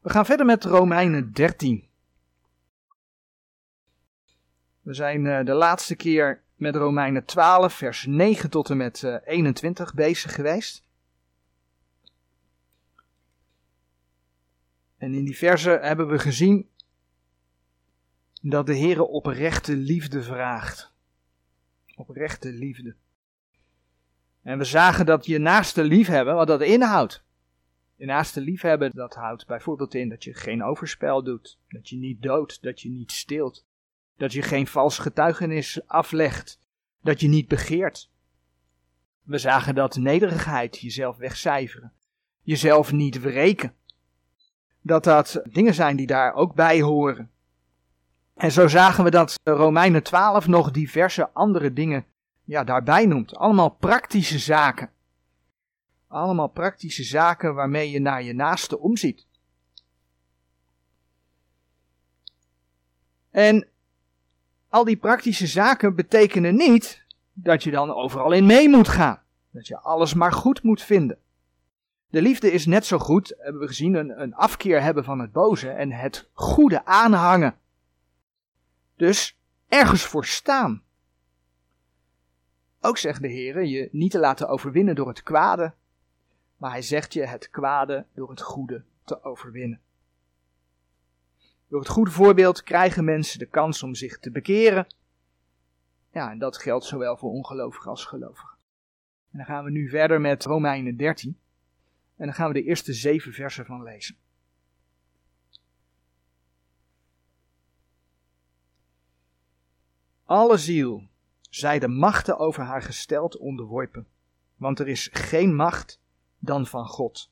We gaan verder met Romeinen 13. We zijn uh, de laatste keer met Romeinen 12, vers 9 tot en met uh, 21 bezig geweest. En in die verse hebben we gezien dat de Heer oprechte liefde vraagt. Oprechte liefde. En we zagen dat je naaste liefhebben, wat dat inhoudt. Je naaste liefhebben, dat houdt bijvoorbeeld in dat je geen overspel doet, dat je niet doodt, dat je niet steelt, dat je geen vals getuigenis aflegt, dat je niet begeert. We zagen dat nederigheid, jezelf wegcijferen, jezelf niet wreken, dat dat dingen zijn die daar ook bij horen. En zo zagen we dat Romeinen 12 nog diverse andere dingen ja, daarbij noemt. Allemaal praktische zaken. Allemaal praktische zaken waarmee je naar je naaste omziet. En al die praktische zaken betekenen niet dat je dan overal in mee moet gaan. Dat je alles maar goed moet vinden. De liefde is net zo goed, hebben we gezien, een, een afkeer hebben van het boze en het goede aanhangen. Dus ergens voor staan. Ook zegt de Heer je niet te laten overwinnen door het kwade, maar hij zegt je het kwade door het goede te overwinnen. Door het goede voorbeeld krijgen mensen de kans om zich te bekeren. Ja, en dat geldt zowel voor ongelovigen als gelovigen. En dan gaan we nu verder met Romeinen 13. En dan gaan we de eerste zeven versen van lezen. Alle ziel zij de machten over haar gesteld onderworpen. Want er is geen macht dan van God.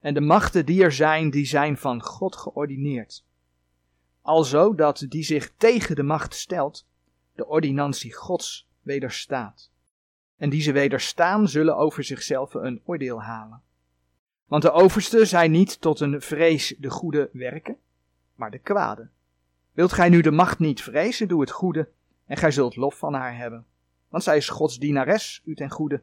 En de machten die er zijn, die zijn van God geordineerd. Alzo dat die zich tegen de macht stelt, de ordinantie Gods wederstaat. En die ze wederstaan, zullen over zichzelf een oordeel halen. Want de overste zijn niet tot een vrees de goede werken, maar de kwade. Wilt gij nu de macht niet vrezen, doe het goede en gij zult lof van haar hebben. Want zij is Gods dienares, u ten goede.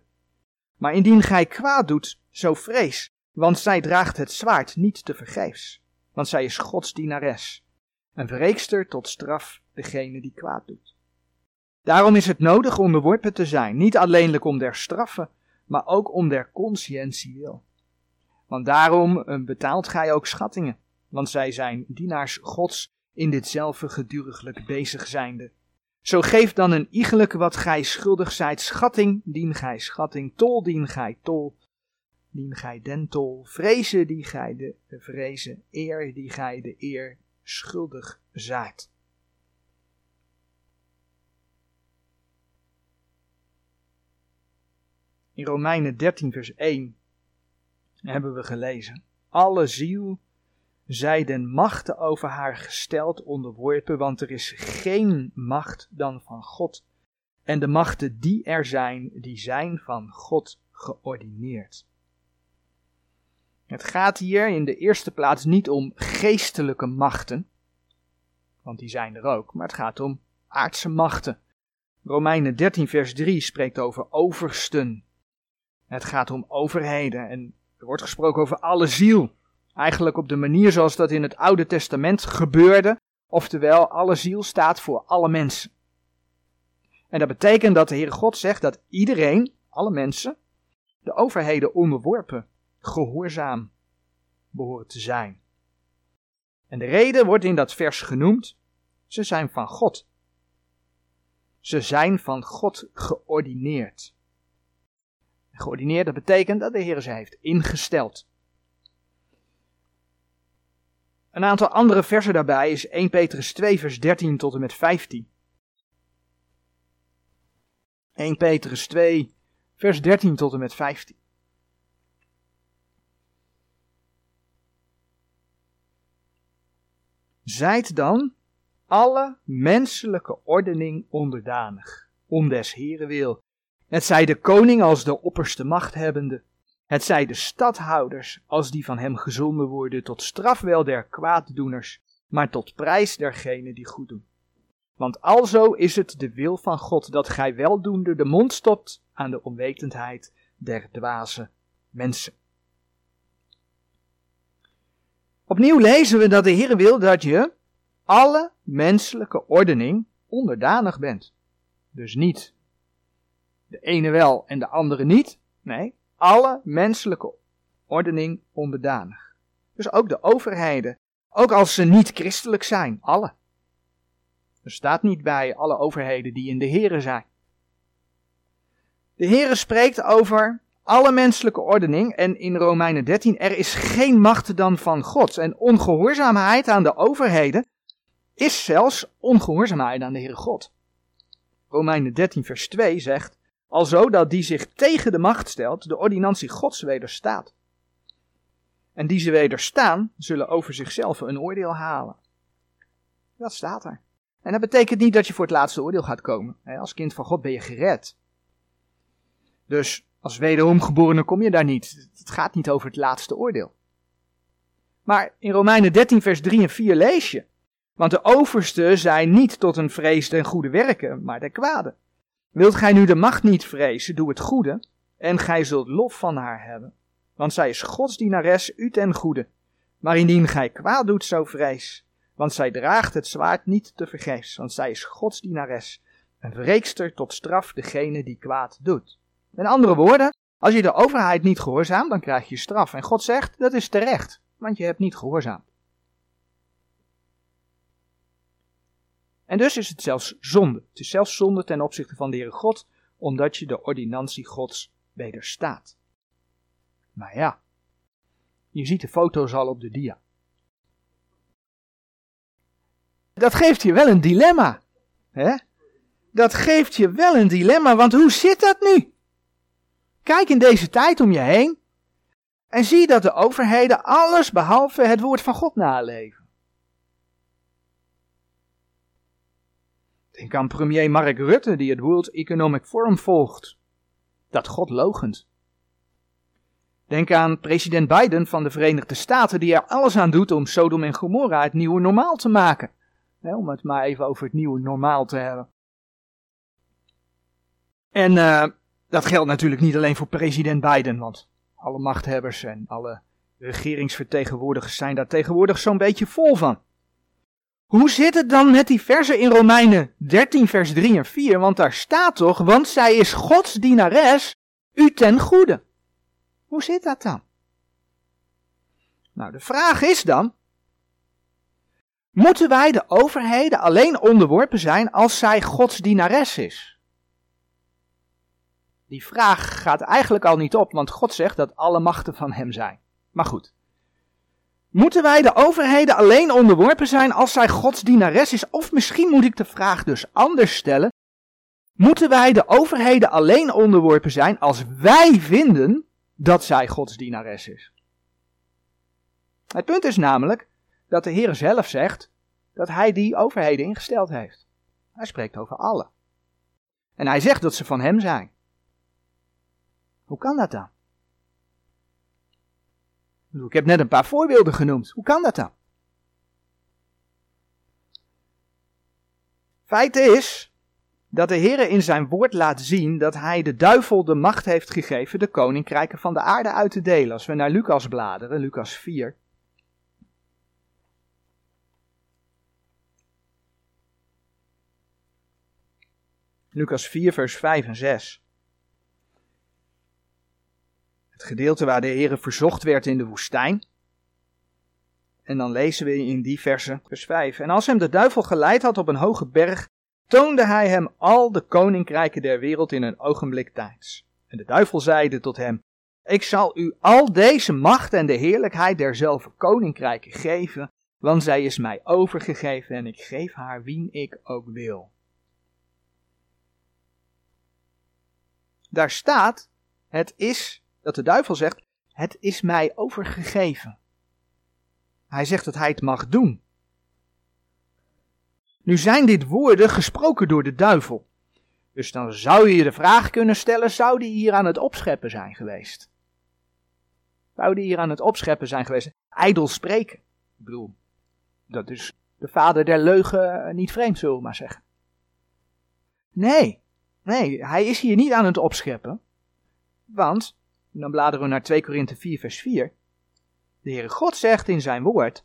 Maar indien gij kwaad doet, zo vrees, want zij draagt het zwaard niet te vergeefs. Want zij is Gods dienares, een verreekster tot straf degene die kwaad doet. Daarom is het nodig onderworpen te zijn, niet alleenlijk om der straffen, maar ook om der conscientie wil. Want daarom eh, betaalt gij ook schattingen, want zij zijn dienaars Gods in ditzelfde geduriglijk bezig zijnde zo geef dan een iegelijk wat gij schuldig zijt, schatting, dien gij schatting, tol, dien gij tol, dien gij den tol, vrezen, die gij de vrezen, eer, die gij de eer schuldig zijt. In Romeinen 13, vers 1 hebben we gelezen: Alle ziel zij den machten over haar gesteld onderworpen, want er is geen macht dan van God. En de machten die er zijn, die zijn van God geordineerd. Het gaat hier in de eerste plaats niet om geestelijke machten, want die zijn er ook, maar het gaat om aardse machten. Romeinen 13, vers 3 spreekt over oversten. Het gaat om overheden en er wordt gesproken over alle ziel. Eigenlijk op de manier zoals dat in het Oude Testament gebeurde, oftewel alle ziel staat voor alle mensen. En dat betekent dat de Heere God zegt dat iedereen, alle mensen, de overheden onderworpen, gehoorzaam behoren te zijn. En de reden wordt in dat vers genoemd, ze zijn van God. Ze zijn van God geordineerd. Geordineerd, dat betekent dat de Heer ze heeft ingesteld. Een aantal andere versen daarbij is 1 Petrus 2, vers 13 tot en met 15. 1 Petrus 2, vers 13 tot en met 15. Zijt dan alle menselijke ordening onderdanig, om des Heren wil. Het zij de koning als de opperste machthebbende, het zij de stadhouders, als die van hem gezonden worden, tot strafwel der kwaaddoeners, maar tot prijs dergenen die goed doen. Want alzo is het de wil van God dat gij weldoende de mond stopt aan de onwetendheid der dwaze mensen. Opnieuw lezen we dat de Heer wil dat je alle menselijke ordening onderdanig bent. Dus niet de ene wel en de andere niet. Nee, alle menselijke ordening onderdanig. Dus ook de overheden. Ook als ze niet christelijk zijn, alle. Er staat niet bij alle overheden die in de Here zijn. De Here spreekt over alle menselijke ordening en in Romeinen 13 er is geen macht dan van God. En ongehoorzaamheid aan de overheden is zelfs ongehoorzaamheid aan de Heere God. Romeinen 13 vers 2 zegt, alzo dat die zich tegen de macht stelt, de ordinantie Gods wederstaat. En die ze wederstaan, zullen over zichzelf een oordeel halen. Dat staat er. En dat betekent niet dat je voor het laatste oordeel gaat komen. Als kind van God ben je gered. Dus als wederomgeborene kom je daar niet. Het gaat niet over het laatste oordeel. Maar in Romeinen 13, vers 3 en 4 lees je. Want de oversten zijn niet tot een vrees en goede werken, maar de kwade. Wilt gij nu de macht niet vrezen, doe het goede, en gij zult lof van haar hebben. Want zij is Gods dienares u ten goede. Maar indien gij kwaad doet, zo vrees. Want zij draagt het zwaard niet te vergeefs, want zij is Gods dienares. Een wreekster tot straf degene die kwaad doet. Met andere woorden, als je de overheid niet gehoorzaamt, dan krijg je straf. En God zegt, dat is terecht, want je hebt niet gehoorzaamd. En dus is het zelfs zonde. Het is zelfs zonde ten opzichte van de Heere God, omdat je de ordinantie Gods wederstaat. Maar ja, je ziet de foto's al op de dia. Dat geeft je wel een dilemma. Hè? Dat geeft je wel een dilemma, want hoe zit dat nu? Kijk in deze tijd om je heen en zie dat de overheden alles behalve het woord van God naleven. Denk aan premier Mark Rutte die het World Economic Forum volgt. Dat God logent. Denk aan president Biden van de Verenigde Staten die er alles aan doet om Sodom en Gomorra het nieuwe normaal te maken. om het maar even over het nieuwe normaal te hebben. En uh, dat geldt natuurlijk niet alleen voor president Biden, want alle machthebbers en alle regeringsvertegenwoordigers zijn daar tegenwoordig zo'n beetje vol van. Hoe zit het dan met die versen in Romeinen 13, vers 3 en 4? Want daar staat toch, want zij is Gods dienares, u ten goede. Hoe zit dat dan? Nou, de vraag is dan, moeten wij de overheden alleen onderworpen zijn als zij Gods dienares is? Die vraag gaat eigenlijk al niet op, want God zegt dat alle machten van Hem zijn. Maar goed. Moeten wij de overheden alleen onderworpen zijn als zij Gods dienares is? Of misschien moet ik de vraag dus anders stellen. Moeten wij de overheden alleen onderworpen zijn als wij vinden dat zij Gods dienares is? Het punt is namelijk dat de Heer zelf zegt dat Hij die overheden ingesteld heeft. Hij spreekt over alle. En Hij zegt dat ze van Hem zijn. Hoe kan dat dan? Ik heb net een paar voorbeelden genoemd. Hoe kan dat dan? Feit is dat de Heer in zijn woord laat zien dat hij de duivel de macht heeft gegeven de koninkrijken van de aarde uit te delen. Als we naar Lucas bladeren, Lucas 4. Lucas 4, vers 5 en 6. Het gedeelte waar de Heer verzocht werd in de woestijn. En dan lezen we in die verse, vers 5. En als hem de duivel geleid had op een hoge berg, toonde hij hem al de koninkrijken der wereld in een ogenblik tijds. En de duivel zeide tot hem, ik zal u al deze macht en de heerlijkheid derzelfde koninkrijken geven, want zij is mij overgegeven en ik geef haar wien ik ook wil. Daar staat, het is dat de duivel zegt: Het is mij overgegeven. Hij zegt dat hij het mag doen. Nu zijn dit woorden gesproken door de duivel. Dus dan zou je de vraag kunnen stellen: zou die hier aan het opscheppen zijn geweest? Zou die hier aan het opscheppen zijn geweest? Ijdel spreken. Ik bedoel, dat is de vader der leugen niet vreemd, zullen we maar zeggen. Nee, nee, hij is hier niet aan het opscheppen. Want dan bladeren we naar 2 Korinthe 4, vers 4. De Heere God zegt in zijn woord: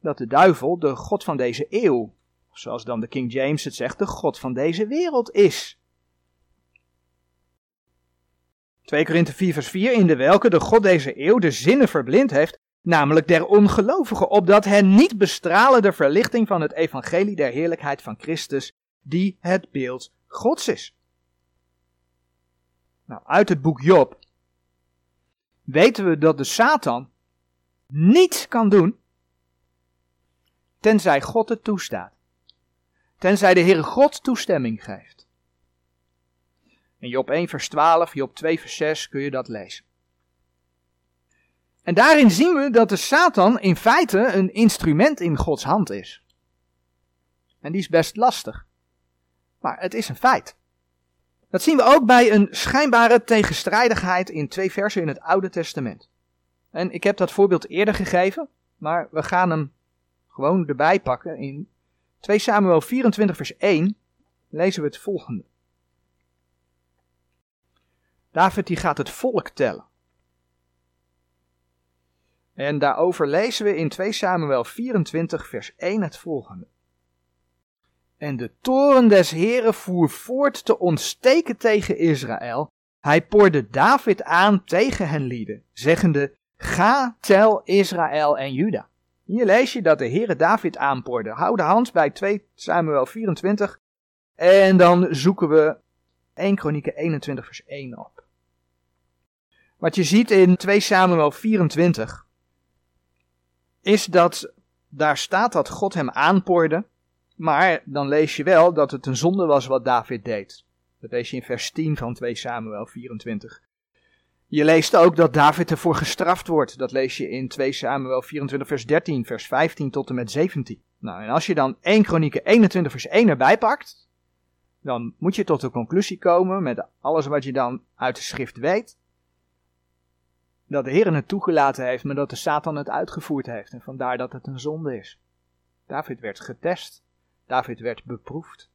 dat de duivel de God van deze eeuw, zoals dan de King James het zegt, de God van deze wereld is. 2 Korinthe 4 vers 4, in de welke de God deze eeuw de zinnen verblind heeft, namelijk der ongelovigen, opdat hen niet bestralen de verlichting van het evangelie der heerlijkheid van Christus, die het beeld Gods is. Nou, uit het boek Job weten we dat de Satan niets kan doen, tenzij God het toestaat. Tenzij de Heere God toestemming geeft. In Job 1 vers 12, Job 2 vers 6 kun je dat lezen. En daarin zien we dat de Satan in feite een instrument in Gods hand is. En die is best lastig. Maar het is een feit. Dat zien we ook bij een schijnbare tegenstrijdigheid in twee versen in het Oude Testament. En ik heb dat voorbeeld eerder gegeven, maar we gaan hem gewoon erbij pakken. In 2 Samuel 24 vers 1 lezen we het volgende. David die gaat het volk tellen. En daarover lezen we in 2 Samuel 24 vers 1 het volgende. En de toren des Heren voer voort te ontsteken tegen Israël. Hij poorde David aan tegen hen lieden, zeggende, ga tel Israël en Juda. Hier lees je dat de Heere David aanpoorde. Hou de hand bij 2 Samuel 24 en dan zoeken we 1 Kronieken 21 vers 1 op. Wat je ziet in 2 Samuel 24 is dat daar staat dat God hem aanpoorde maar dan lees je wel dat het een zonde was wat David deed. Dat lees je in vers 10 van 2 Samuel 24. Je leest ook dat David ervoor gestraft wordt. Dat lees je in 2 Samuel 24 vers 13, vers 15 tot en met 17. Nou, en als je dan 1 Kronieken 21 vers 1 erbij pakt, dan moet je tot de conclusie komen met alles wat je dan uit de schrift weet. Dat de Heer het toegelaten heeft, maar dat de Satan het uitgevoerd heeft. En vandaar dat het een zonde is. David werd getest. David werd beproefd.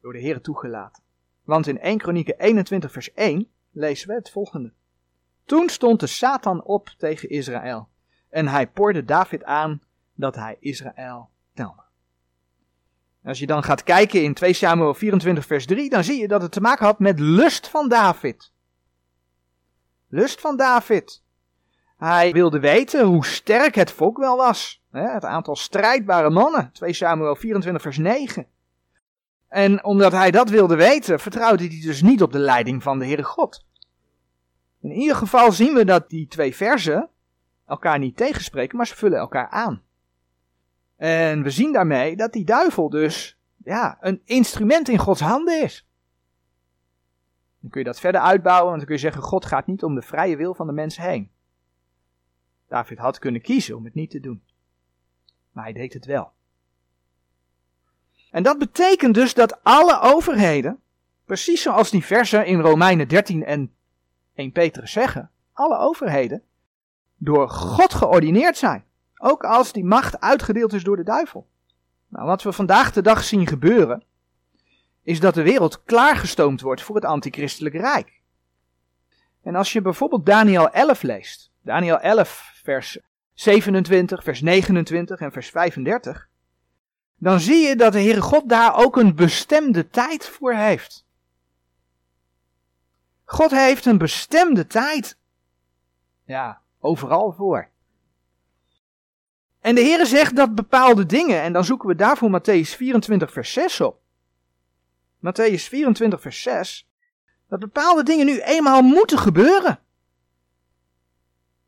Door de Heer toegelaten. Want in 1 Kronieken 21 vers 1 lezen we het volgende. Toen stond de Satan op tegen Israël. En hij poorde David aan dat hij Israël telde. Als je dan gaat kijken in 2 Samuel 24 vers 3, dan zie je dat het te maken had met lust van David. Lust van David. Hij wilde weten hoe sterk het volk wel was. Het aantal strijdbare mannen. 2 Samuel 24 vers 9. En omdat hij dat wilde weten, vertrouwde hij dus niet op de leiding van de Heere God. In ieder geval zien we dat die twee versen elkaar niet tegenspreken, maar ze vullen elkaar aan. En we zien daarmee dat die duivel dus ja, een instrument in Gods handen is. Dan kun je dat verder uitbouwen, want dan kun je zeggen: God gaat niet om de vrije wil van de mens heen. David had kunnen kiezen om het niet te doen. Maar hij deed het wel. En dat betekent dus dat alle overheden, precies zoals die versen in Romeinen 13 en 1 Petrus zeggen, alle overheden door God geordineerd zijn. Ook als die macht uitgedeeld is door de duivel. Nou, wat we vandaag de dag zien gebeuren, is dat de wereld klaargestoomd wordt voor het antichristelijke rijk. En als je bijvoorbeeld Daniel 11 leest, Daniel 11 vers 27, vers 29 en vers 35, dan zie je dat de Heere God daar ook een bestemde tijd voor heeft. God heeft een bestemde tijd. Ja, overal voor. En de Heere zegt dat bepaalde dingen, en dan zoeken we daarvoor Matthäus 24, vers 6 op. Matthäus 24, vers 6. Dat bepaalde dingen nu eenmaal moeten gebeuren.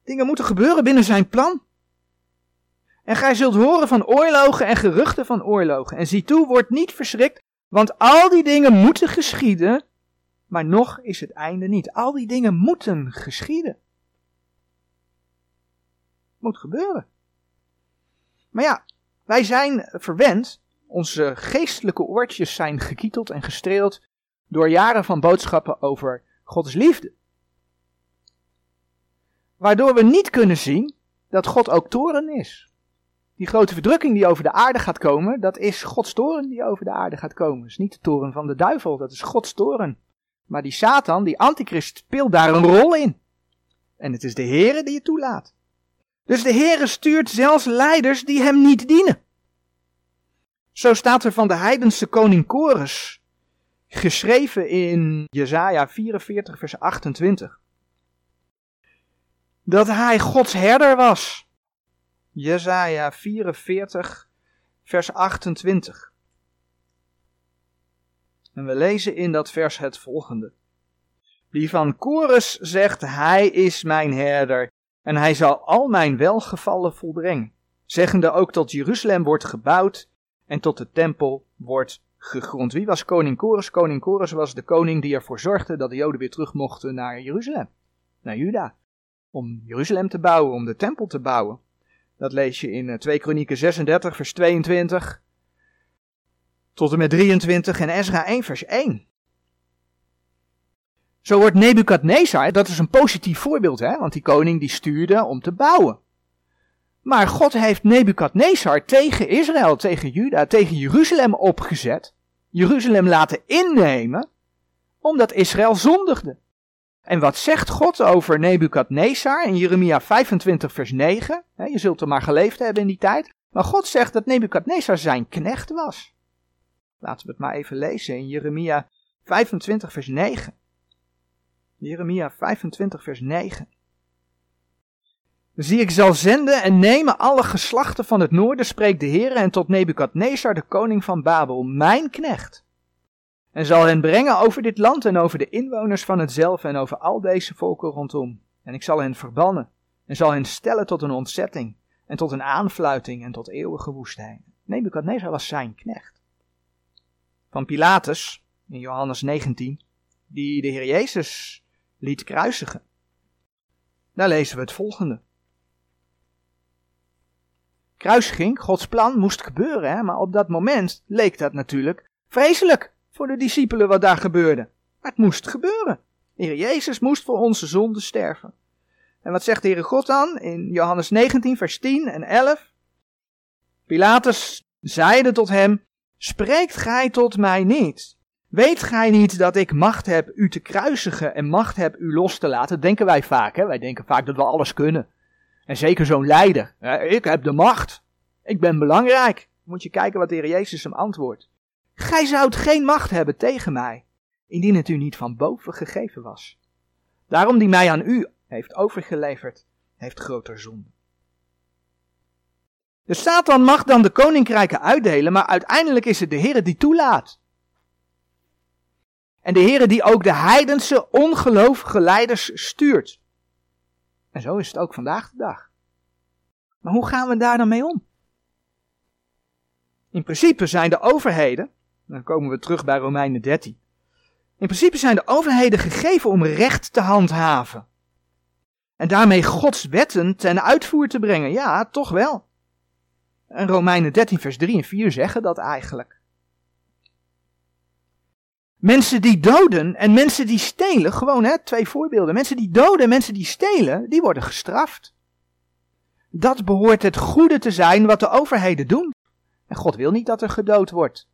Dingen moeten gebeuren binnen zijn plan. En gij zult horen van oorlogen en geruchten van oorlogen. En zie toe, word niet verschrikt, want al die dingen moeten geschieden, maar nog is het einde niet. Al die dingen moeten geschieden. Moet gebeuren. Maar ja, wij zijn verwend, onze geestelijke oortjes zijn gekieteld en gestreeld door jaren van boodschappen over Gods liefde. Waardoor we niet kunnen zien dat God ook toren is. Die grote verdrukking die over de aarde gaat komen, dat is Gods toren die over de aarde gaat komen. Dat is niet de toren van de duivel, dat is Gods toren. Maar die Satan, die antichrist, speelt daar een rol in. En het is de Heere die het toelaat. Dus de Heere stuurt zelfs leiders die hem niet dienen. Zo staat er van de heidense koning Kores, geschreven in Jesaja 44 vers 28, dat hij Gods herder was. Jesaja 44 vers 28. En we lezen in dat vers het volgende. Die van Kores zegt, hij is mijn herder en hij zal al mijn welgevallen volbrengen. Zeggende ook tot Jeruzalem wordt gebouwd en tot de tempel wordt gegrond. Wie was koning Kores? Koning Kores was de koning die ervoor zorgde dat de Joden weer terug mochten naar Jeruzalem, naar Juda. Om Jeruzalem te bouwen, om de tempel te bouwen. Dat lees je in 2 eh, Kronieken 36, vers 22 tot en met 23 en Ezra 1, vers 1. Zo wordt Nebukadnezar, dat is een positief voorbeeld, hè, want die koning die stuurde om te bouwen. Maar God heeft Nebukadnezar tegen Israël, tegen Juda, tegen Jeruzalem opgezet, Jeruzalem laten innemen, omdat Israël zondigde. En wat zegt God over Nebukadnezar in Jeremia 25 vers 9? Je zult er maar geleefd hebben in die tijd. Maar God zegt dat Nebukadnezar zijn knecht was. Laten we het maar even lezen in Jeremia 25 vers 9. Jeremia 25 vers 9. Zie ik zal zenden en nemen alle geslachten van het noorden, spreekt de Heer, en tot Nebukadnezar, de koning van Babel, mijn knecht. En zal hen brengen over dit land en over de inwoners van hetzelfde en over al deze volken rondom. En ik zal hen verbannen en zal hen stellen tot een ontzetting en tot een aanfluiting en tot eeuwige woestijn. Nebukadnezar was zijn knecht. Van Pilatus, in Johannes 19, die de Heer Jezus liet kruisigen. Daar lezen we het volgende. Kruisiging, Gods plan, moest gebeuren, hè? maar op dat moment leek dat natuurlijk vreselijk voor de discipelen wat daar gebeurde. Maar het moest gebeuren. De Heer Jezus moest voor onze zonde sterven. En wat zegt de Heere God dan in Johannes 19, vers 10 en 11? Pilatus zeide tot hem, spreekt gij tot mij niet? Weet gij niet dat ik macht heb u te kruisigen en macht heb u los te laten? Denken wij vaak, hè? Wij denken vaak dat we alles kunnen. En zeker zo'n leider. Ik heb de macht. Ik ben belangrijk. Moet je kijken wat de Heer Jezus hem antwoordt. Gij zoudt geen macht hebben tegen mij, indien het u niet van boven gegeven was. Daarom die mij aan u heeft overgeleverd, heeft groter zonde. De Satan mag dan de koninkrijken uitdelen, maar uiteindelijk is het de Heer die toelaat. En de Heer die ook de heidense ongelovige leiders stuurt. En zo is het ook vandaag de dag. Maar hoe gaan we daar dan mee om? In principe zijn de overheden, dan komen we terug bij Romeinen 13. In principe zijn de overheden gegeven om recht te handhaven. En daarmee Gods wetten ten uitvoer te brengen. Ja, toch wel. En Romeinen 13, vers 3 en 4 zeggen dat eigenlijk. Mensen die doden en mensen die stelen, gewoon hè, twee voorbeelden. Mensen die doden en mensen die stelen, die worden gestraft. Dat behoort het goede te zijn wat de overheden doen. En God wil niet dat er gedood wordt.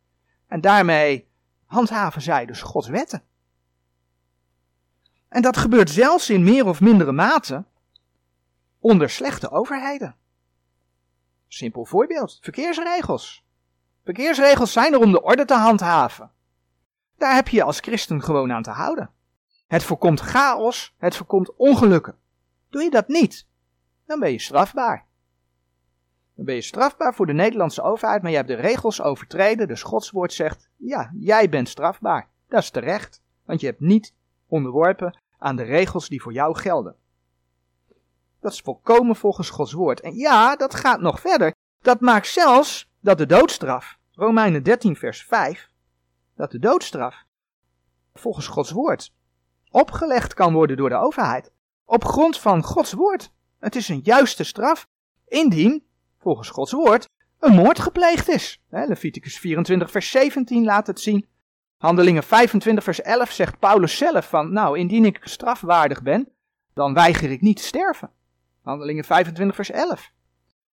En daarmee handhaven zij dus Gods wetten. En dat gebeurt zelfs in meer of mindere mate onder slechte overheden. Simpel voorbeeld: verkeersregels. Verkeersregels zijn er om de orde te handhaven. Daar heb je als christen gewoon aan te houden. Het voorkomt chaos, het voorkomt ongelukken. Doe je dat niet, dan ben je strafbaar. Dan ben je strafbaar voor de Nederlandse overheid, maar je hebt de regels overtreden, dus Gods woord zegt, ja, jij bent strafbaar. Dat is terecht, want je hebt niet onderworpen aan de regels die voor jou gelden. Dat is volkomen volgens Gods woord. En ja, dat gaat nog verder. Dat maakt zelfs dat de doodstraf, Romeinen 13 vers 5, dat de doodstraf volgens Gods woord opgelegd kan worden door de overheid. Op grond van Gods woord. Het is een juiste straf indien, volgens Gods woord, een moord gepleegd is. Leviticus 24 vers 17 laat het zien. Handelingen 25 vers 11 zegt Paulus zelf van, nou, indien ik strafwaardig ben, dan weiger ik niet te sterven. Handelingen 25 vers 11.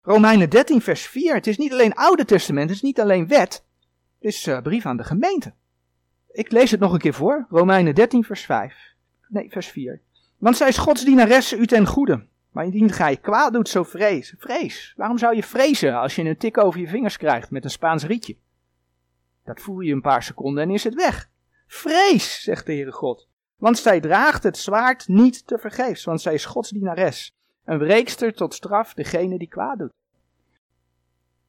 Romeinen 13 vers 4. Het is niet alleen Oude Testament, het is niet alleen wet. Het is uh, brief aan de gemeente. Ik lees het nog een keer voor. Romeinen 13 vers 5. Nee, vers 4. Want zij is Gods dienaresse u ten goede. Maar indien gij kwaad doet, zo vrees. Vrees. Waarom zou je vrezen als je een tik over je vingers krijgt met een Spaans rietje? Dat voel je een paar seconden en is het weg. Vrees, zegt de Heere God. Want zij draagt het zwaard niet te vergeefs, want zij is Gods dienares. Een wreekster tot straf degene die kwaad doet.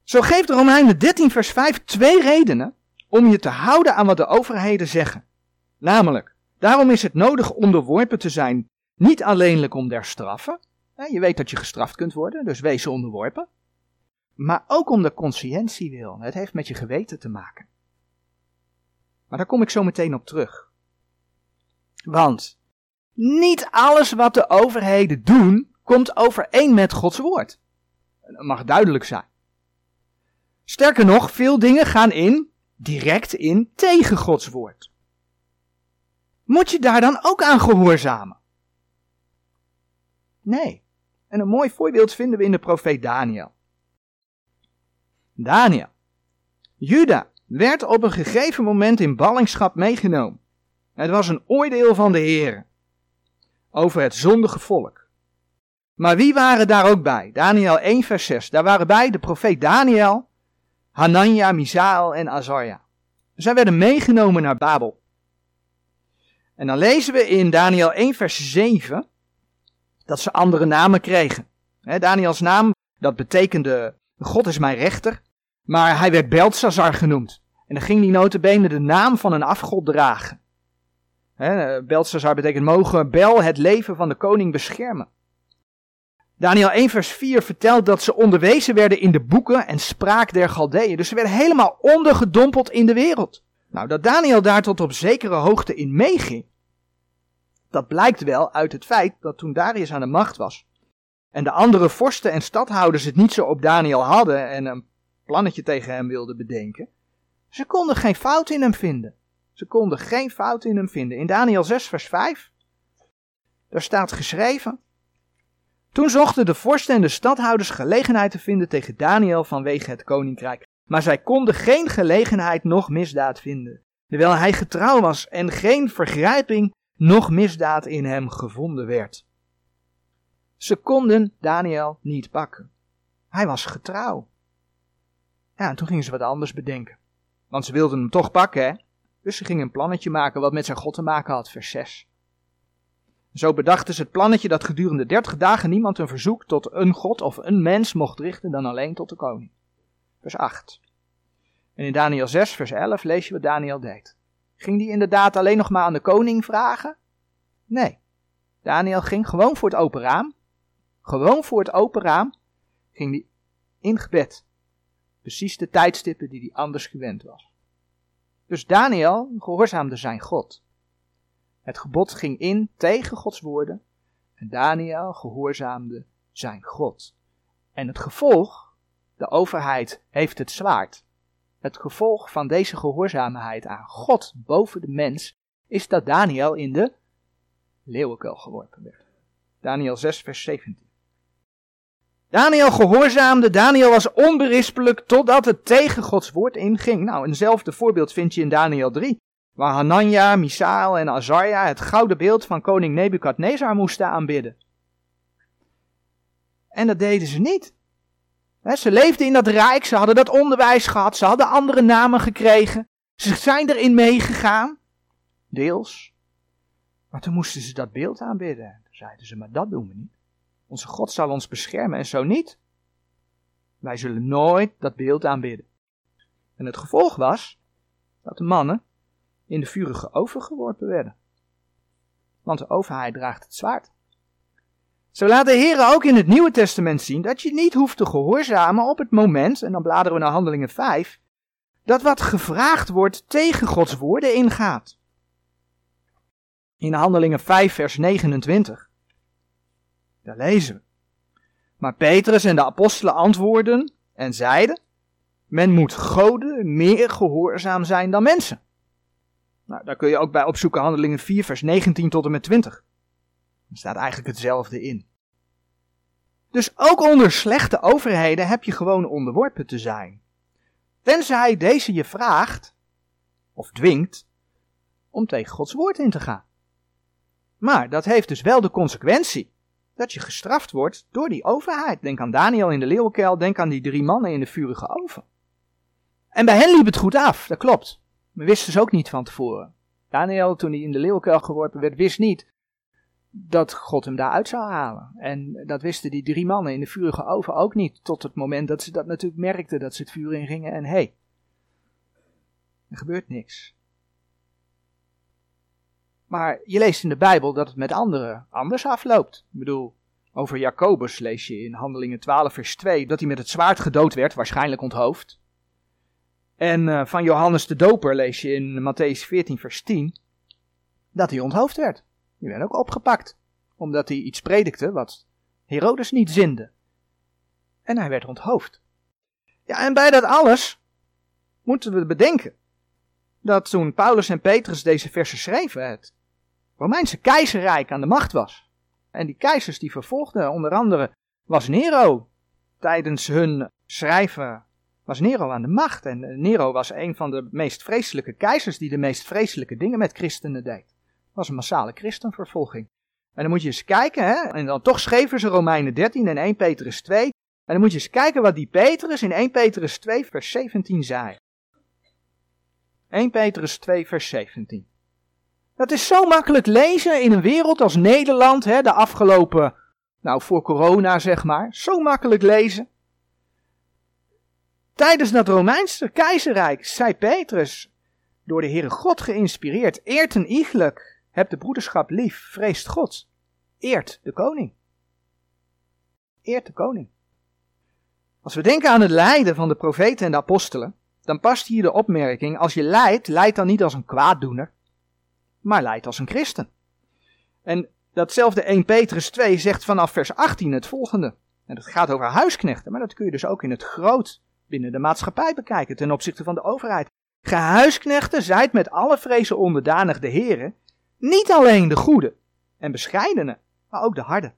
Zo geeft de Romeinen 13 vers 5 twee redenen om je te houden aan wat de overheden zeggen. Namelijk, daarom is het nodig onderworpen te zijn, niet alleenlijk om der straffen. Je weet dat je gestraft kunt worden, dus wees onderworpen. Maar ook om de conscientie wil. Het heeft met je geweten te maken. Maar daar kom ik zo meteen op terug. Want niet alles wat de overheden doen, komt overeen met Gods woord. Dat mag duidelijk zijn. Sterker nog, veel dingen gaan in, direct in, tegen Gods woord. Moet je daar dan ook aan gehoorzamen? Nee. En een mooi voorbeeld vinden we in de profeet Daniel. Daniel. Juda werd op een gegeven moment in ballingschap meegenomen. Het was een oordeel van de Heer over het zondige volk. Maar wie waren daar ook bij? Daniel 1 vers 6. Daar waren bij de profeet Daniel, Hanania, Misael en Azarja. Zij werden meegenomen naar Babel. En dan lezen we in Daniel 1 vers 7 dat ze andere namen kregen. Daniels naam, dat betekende God is mijn rechter, maar hij werd Beltsazar genoemd. En dan ging die notabene de naam van een afgod dragen. Beltsazar betekent mogen Bel het leven van de koning beschermen. Daniel 1 vers 4 vertelt dat ze onderwezen werden in de boeken en spraak der Galdeeën. Dus ze werden helemaal ondergedompeld in de wereld. Nou, dat Daniel daar tot op zekere hoogte in meeging, dat blijkt wel uit het feit dat toen Darius aan de macht was en de andere vorsten en stadhouders het niet zo op Daniel hadden en een plannetje tegen hem wilden bedenken, ze konden geen fout in hem vinden. Ze konden geen fout in hem vinden. In Daniel 6 vers 5, daar staat geschreven, toen zochten de vorsten en de stadhouders gelegenheid te vinden tegen Daniel vanwege het koninkrijk. Maar zij konden geen gelegenheid noch misdaad vinden, terwijl hij getrouw was en geen vergrijping noch misdaad in hem gevonden werd. Ze konden Daniel niet pakken. Hij was getrouw. Ja, en toen gingen ze wat anders bedenken. Want ze wilden hem toch pakken, hè? Dus ze gingen een plannetje maken wat met zijn God te maken had, vers 6. Zo bedachten ze het plannetje dat gedurende 30 dagen niemand een verzoek tot een God of een mens mocht richten dan alleen tot de koning. Vers 8. En in Daniel 6, vers 11 lees je wat Daniel deed. Ging die inderdaad alleen nog maar aan de koning vragen? Nee. Daniel ging gewoon voor het open raam. Gewoon voor het open raam ging hij in gebed. Precies de tijdstippen die hij anders gewend was. Dus Daniel gehoorzaamde zijn God. Het gebod ging in tegen Gods woorden en Daniel gehoorzaamde zijn God. En het gevolg, de overheid heeft het zwaard. Het gevolg van deze gehoorzaamheid aan God boven de mens is dat Daniel in de leeuwenkuil geworpen werd. Daniel 6, vers 17. Daniel gehoorzaamde, Daniel was onberispelijk totdat het tegen Gods woord inging. Nou, eenzelfde voorbeeld vind je in Daniel 3, waar Hanania, Misael en Azarja het gouden beeld van koning Nebukadnezar moesten aanbidden. En dat deden ze niet. Ze leefden in dat rijk, ze hadden dat onderwijs gehad, ze hadden andere namen gekregen. Ze zijn erin meegegaan, deels. Maar toen moesten ze dat beeld aanbidden. Toen zeiden ze, maar dat doen we niet. Onze God zal ons beschermen en zo niet. Wij zullen nooit dat beeld aanbidden. En het gevolg was dat de mannen in de vurige oven geworpen werden. Want de overheid draagt het zwaard. Zo laat de Heer ook in het Nieuwe Testament zien dat je niet hoeft te gehoorzamen op het moment, en dan bladeren we naar Handelingen 5, dat wat gevraagd wordt tegen Gods woorden ingaat. In Handelingen 5, vers 29. Daar lezen we. Maar Petrus en de apostelen antwoorden en zeiden: Men moet goden meer gehoorzaam zijn dan mensen. Nou, daar kun je ook bij opzoeken Handelingen 4, vers 19 tot en met 20. Er staat eigenlijk hetzelfde in. Dus ook onder slechte overheden heb je gewoon onderworpen te zijn. Tenzij deze je vraagt, of dwingt, om tegen Gods woord in te gaan. Maar dat heeft dus wel de consequentie dat je gestraft wordt door die overheid. Denk aan Daniel in de leeuwenkuil, denk aan die drie mannen in de vurige oven. En bij hen liep het goed af, dat klopt. We wisten ze ook niet van tevoren. Daniel, toen hij in de leeuwenkuil geworpen werd, wist niet dat God hem daaruit zou halen. En dat wisten die drie mannen in de vurige oven ook niet, tot het moment dat ze dat natuurlijk merkten, dat ze het vuur ingingen en hé, hey, er gebeurt niks. Maar je leest in de Bijbel dat het met anderen anders afloopt. Ik bedoel, over Jacobus lees je in Handelingen 12 vers 2 dat hij met het zwaard gedood werd, waarschijnlijk onthoofd. En uh, van Johannes de Doper lees je in Matthäus 14 vers 10 dat hij onthoofd werd. Die werd ook opgepakt, omdat hij iets predikte wat Herodes niet zinde. En hij werd onthoofd. Ja, en bij dat alles moeten we bedenken dat toen Paulus en Petrus deze versen schreven, het Romeinse keizerrijk aan de macht was. En die keizers die vervolgden, onder andere was Nero. Tijdens hun schrijven was Nero aan de macht. En Nero was een van de meest vreselijke keizers die de meest vreselijke dingen met christenen deed was een massale christenvervolging. En dan moet je eens kijken, hè, en dan toch schreven ze Romeinen 13 en 1 Petrus 2. En dan moet je eens kijken wat die Petrus in 1 Petrus 2 vers 17 zei. 1 Petrus 2 vers 17. Dat is zo makkelijk lezen in een wereld als Nederland, hè, de afgelopen, nou voor corona zeg maar, zo makkelijk lezen. Tijdens dat Romeinse keizerrijk zei Petrus, door de Heere God geïnspireerd, eert een iegelijk heb de broederschap lief, vreest God. Eert de koning. Eert de koning. Als we denken aan het lijden van de profeten en de apostelen, dan past hier de opmerking: als je lijdt, lijdt dan niet als een kwaaddoener, maar lijdt als een christen. En datzelfde 1 Petrus 2 zegt vanaf vers 18 het volgende. En dat gaat over huisknechten, maar dat kun je dus ook in het groot binnen de maatschappij bekijken ten opzichte van de overheid. Gehuisknechten, zijt met alle vrezen onderdanig de heren, niet alleen de goede en bescheidene, maar ook de harde.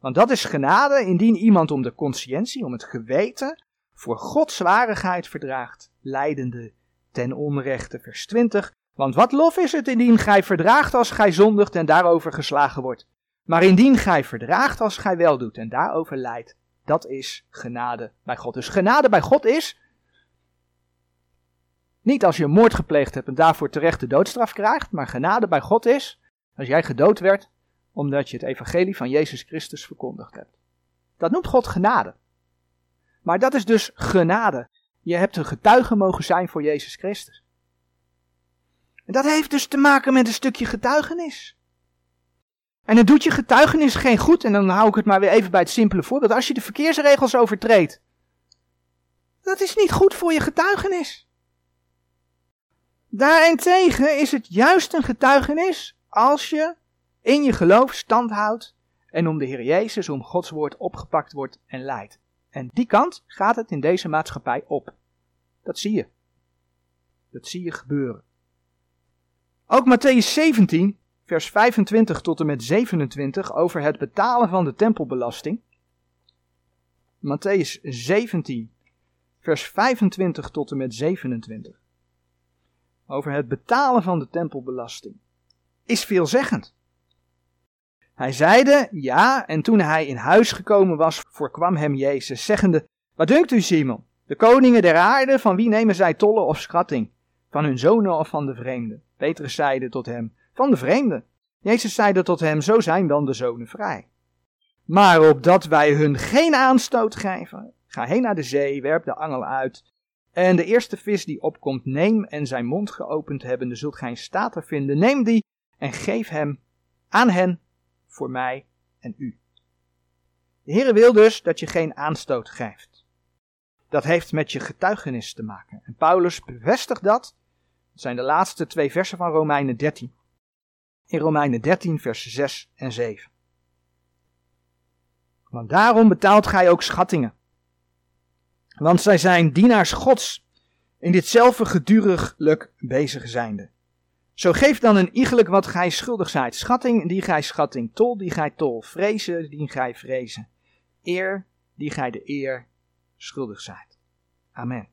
Want dat is genade indien iemand om de conscientie, om het geweten, voor Gods zwarigheid verdraagt, leidende ten onrechte. Vers 20. Want wat lof is het indien gij verdraagt als gij zondigt en daarover geslagen wordt. Maar indien gij verdraagt als gij wel doet en daarover leidt, dat is genade bij God. Dus genade bij God is niet als je een moord gepleegd hebt en daarvoor terecht de doodstraf krijgt, maar genade bij God is als jij gedood werd omdat je het evangelie van Jezus Christus verkondigd hebt. Dat noemt God genade. Maar dat is dus genade. Je hebt een getuige mogen zijn voor Jezus Christus. En dat heeft dus te maken met een stukje getuigenis. En het doet je getuigenis geen goed, en dan hou ik het maar weer even bij het simpele voorbeeld. Als je de verkeersregels overtreedt, dat is niet goed voor je getuigenis. Daarentegen is het juist een getuigenis als je in je geloof stand houdt en om de Heer Jezus, om Gods woord opgepakt wordt en leidt. En die kant gaat het in deze maatschappij op. Dat zie je. Dat zie je gebeuren. Ook Matthäus 17, vers 25 tot en met 27 over het betalen van de tempelbelasting. Matthäus 17, vers 25 tot en met 27 over het betalen van de tempelbelasting is veelzeggend. Hij zeide ja, en toen hij in huis gekomen was, voorkwam hem Jezus, zeggende: Wat dunkt u, Simon? De koningen der aarde, van wie nemen zij tollen of schatting? Van hun zonen of van de vreemden? Petrus zeide tot hem: Van de vreemden. Jezus zeide tot hem: Zo zijn dan de zonen vrij. Maar opdat wij hun geen aanstoot geven, ga heen naar de zee, werp de angel uit en de eerste vis die opkomt, neem en zijn mond geopend hebbende, zult gij een stater vinden. Neem die en geef hem aan hen voor mij en u. De Heere wil dus dat je geen aanstoot geeft. Dat heeft met je getuigenis te maken. En Paulus bevestigt dat. Dat zijn de laatste twee versen van Romeinen 13. In Romeinen 13, vers 6 en 7. Want daarom betaalt gij ook schattingen want zij zijn dienaars Gods, in ditzelfde geduriglijk bezig zijnde. Zo geef dan een iegelijk wat gij schuldig zijt, schatting die gij schatting, tol die gij tol, vrezen die gij vrezen, eer die gij de eer schuldig zijt. Amen.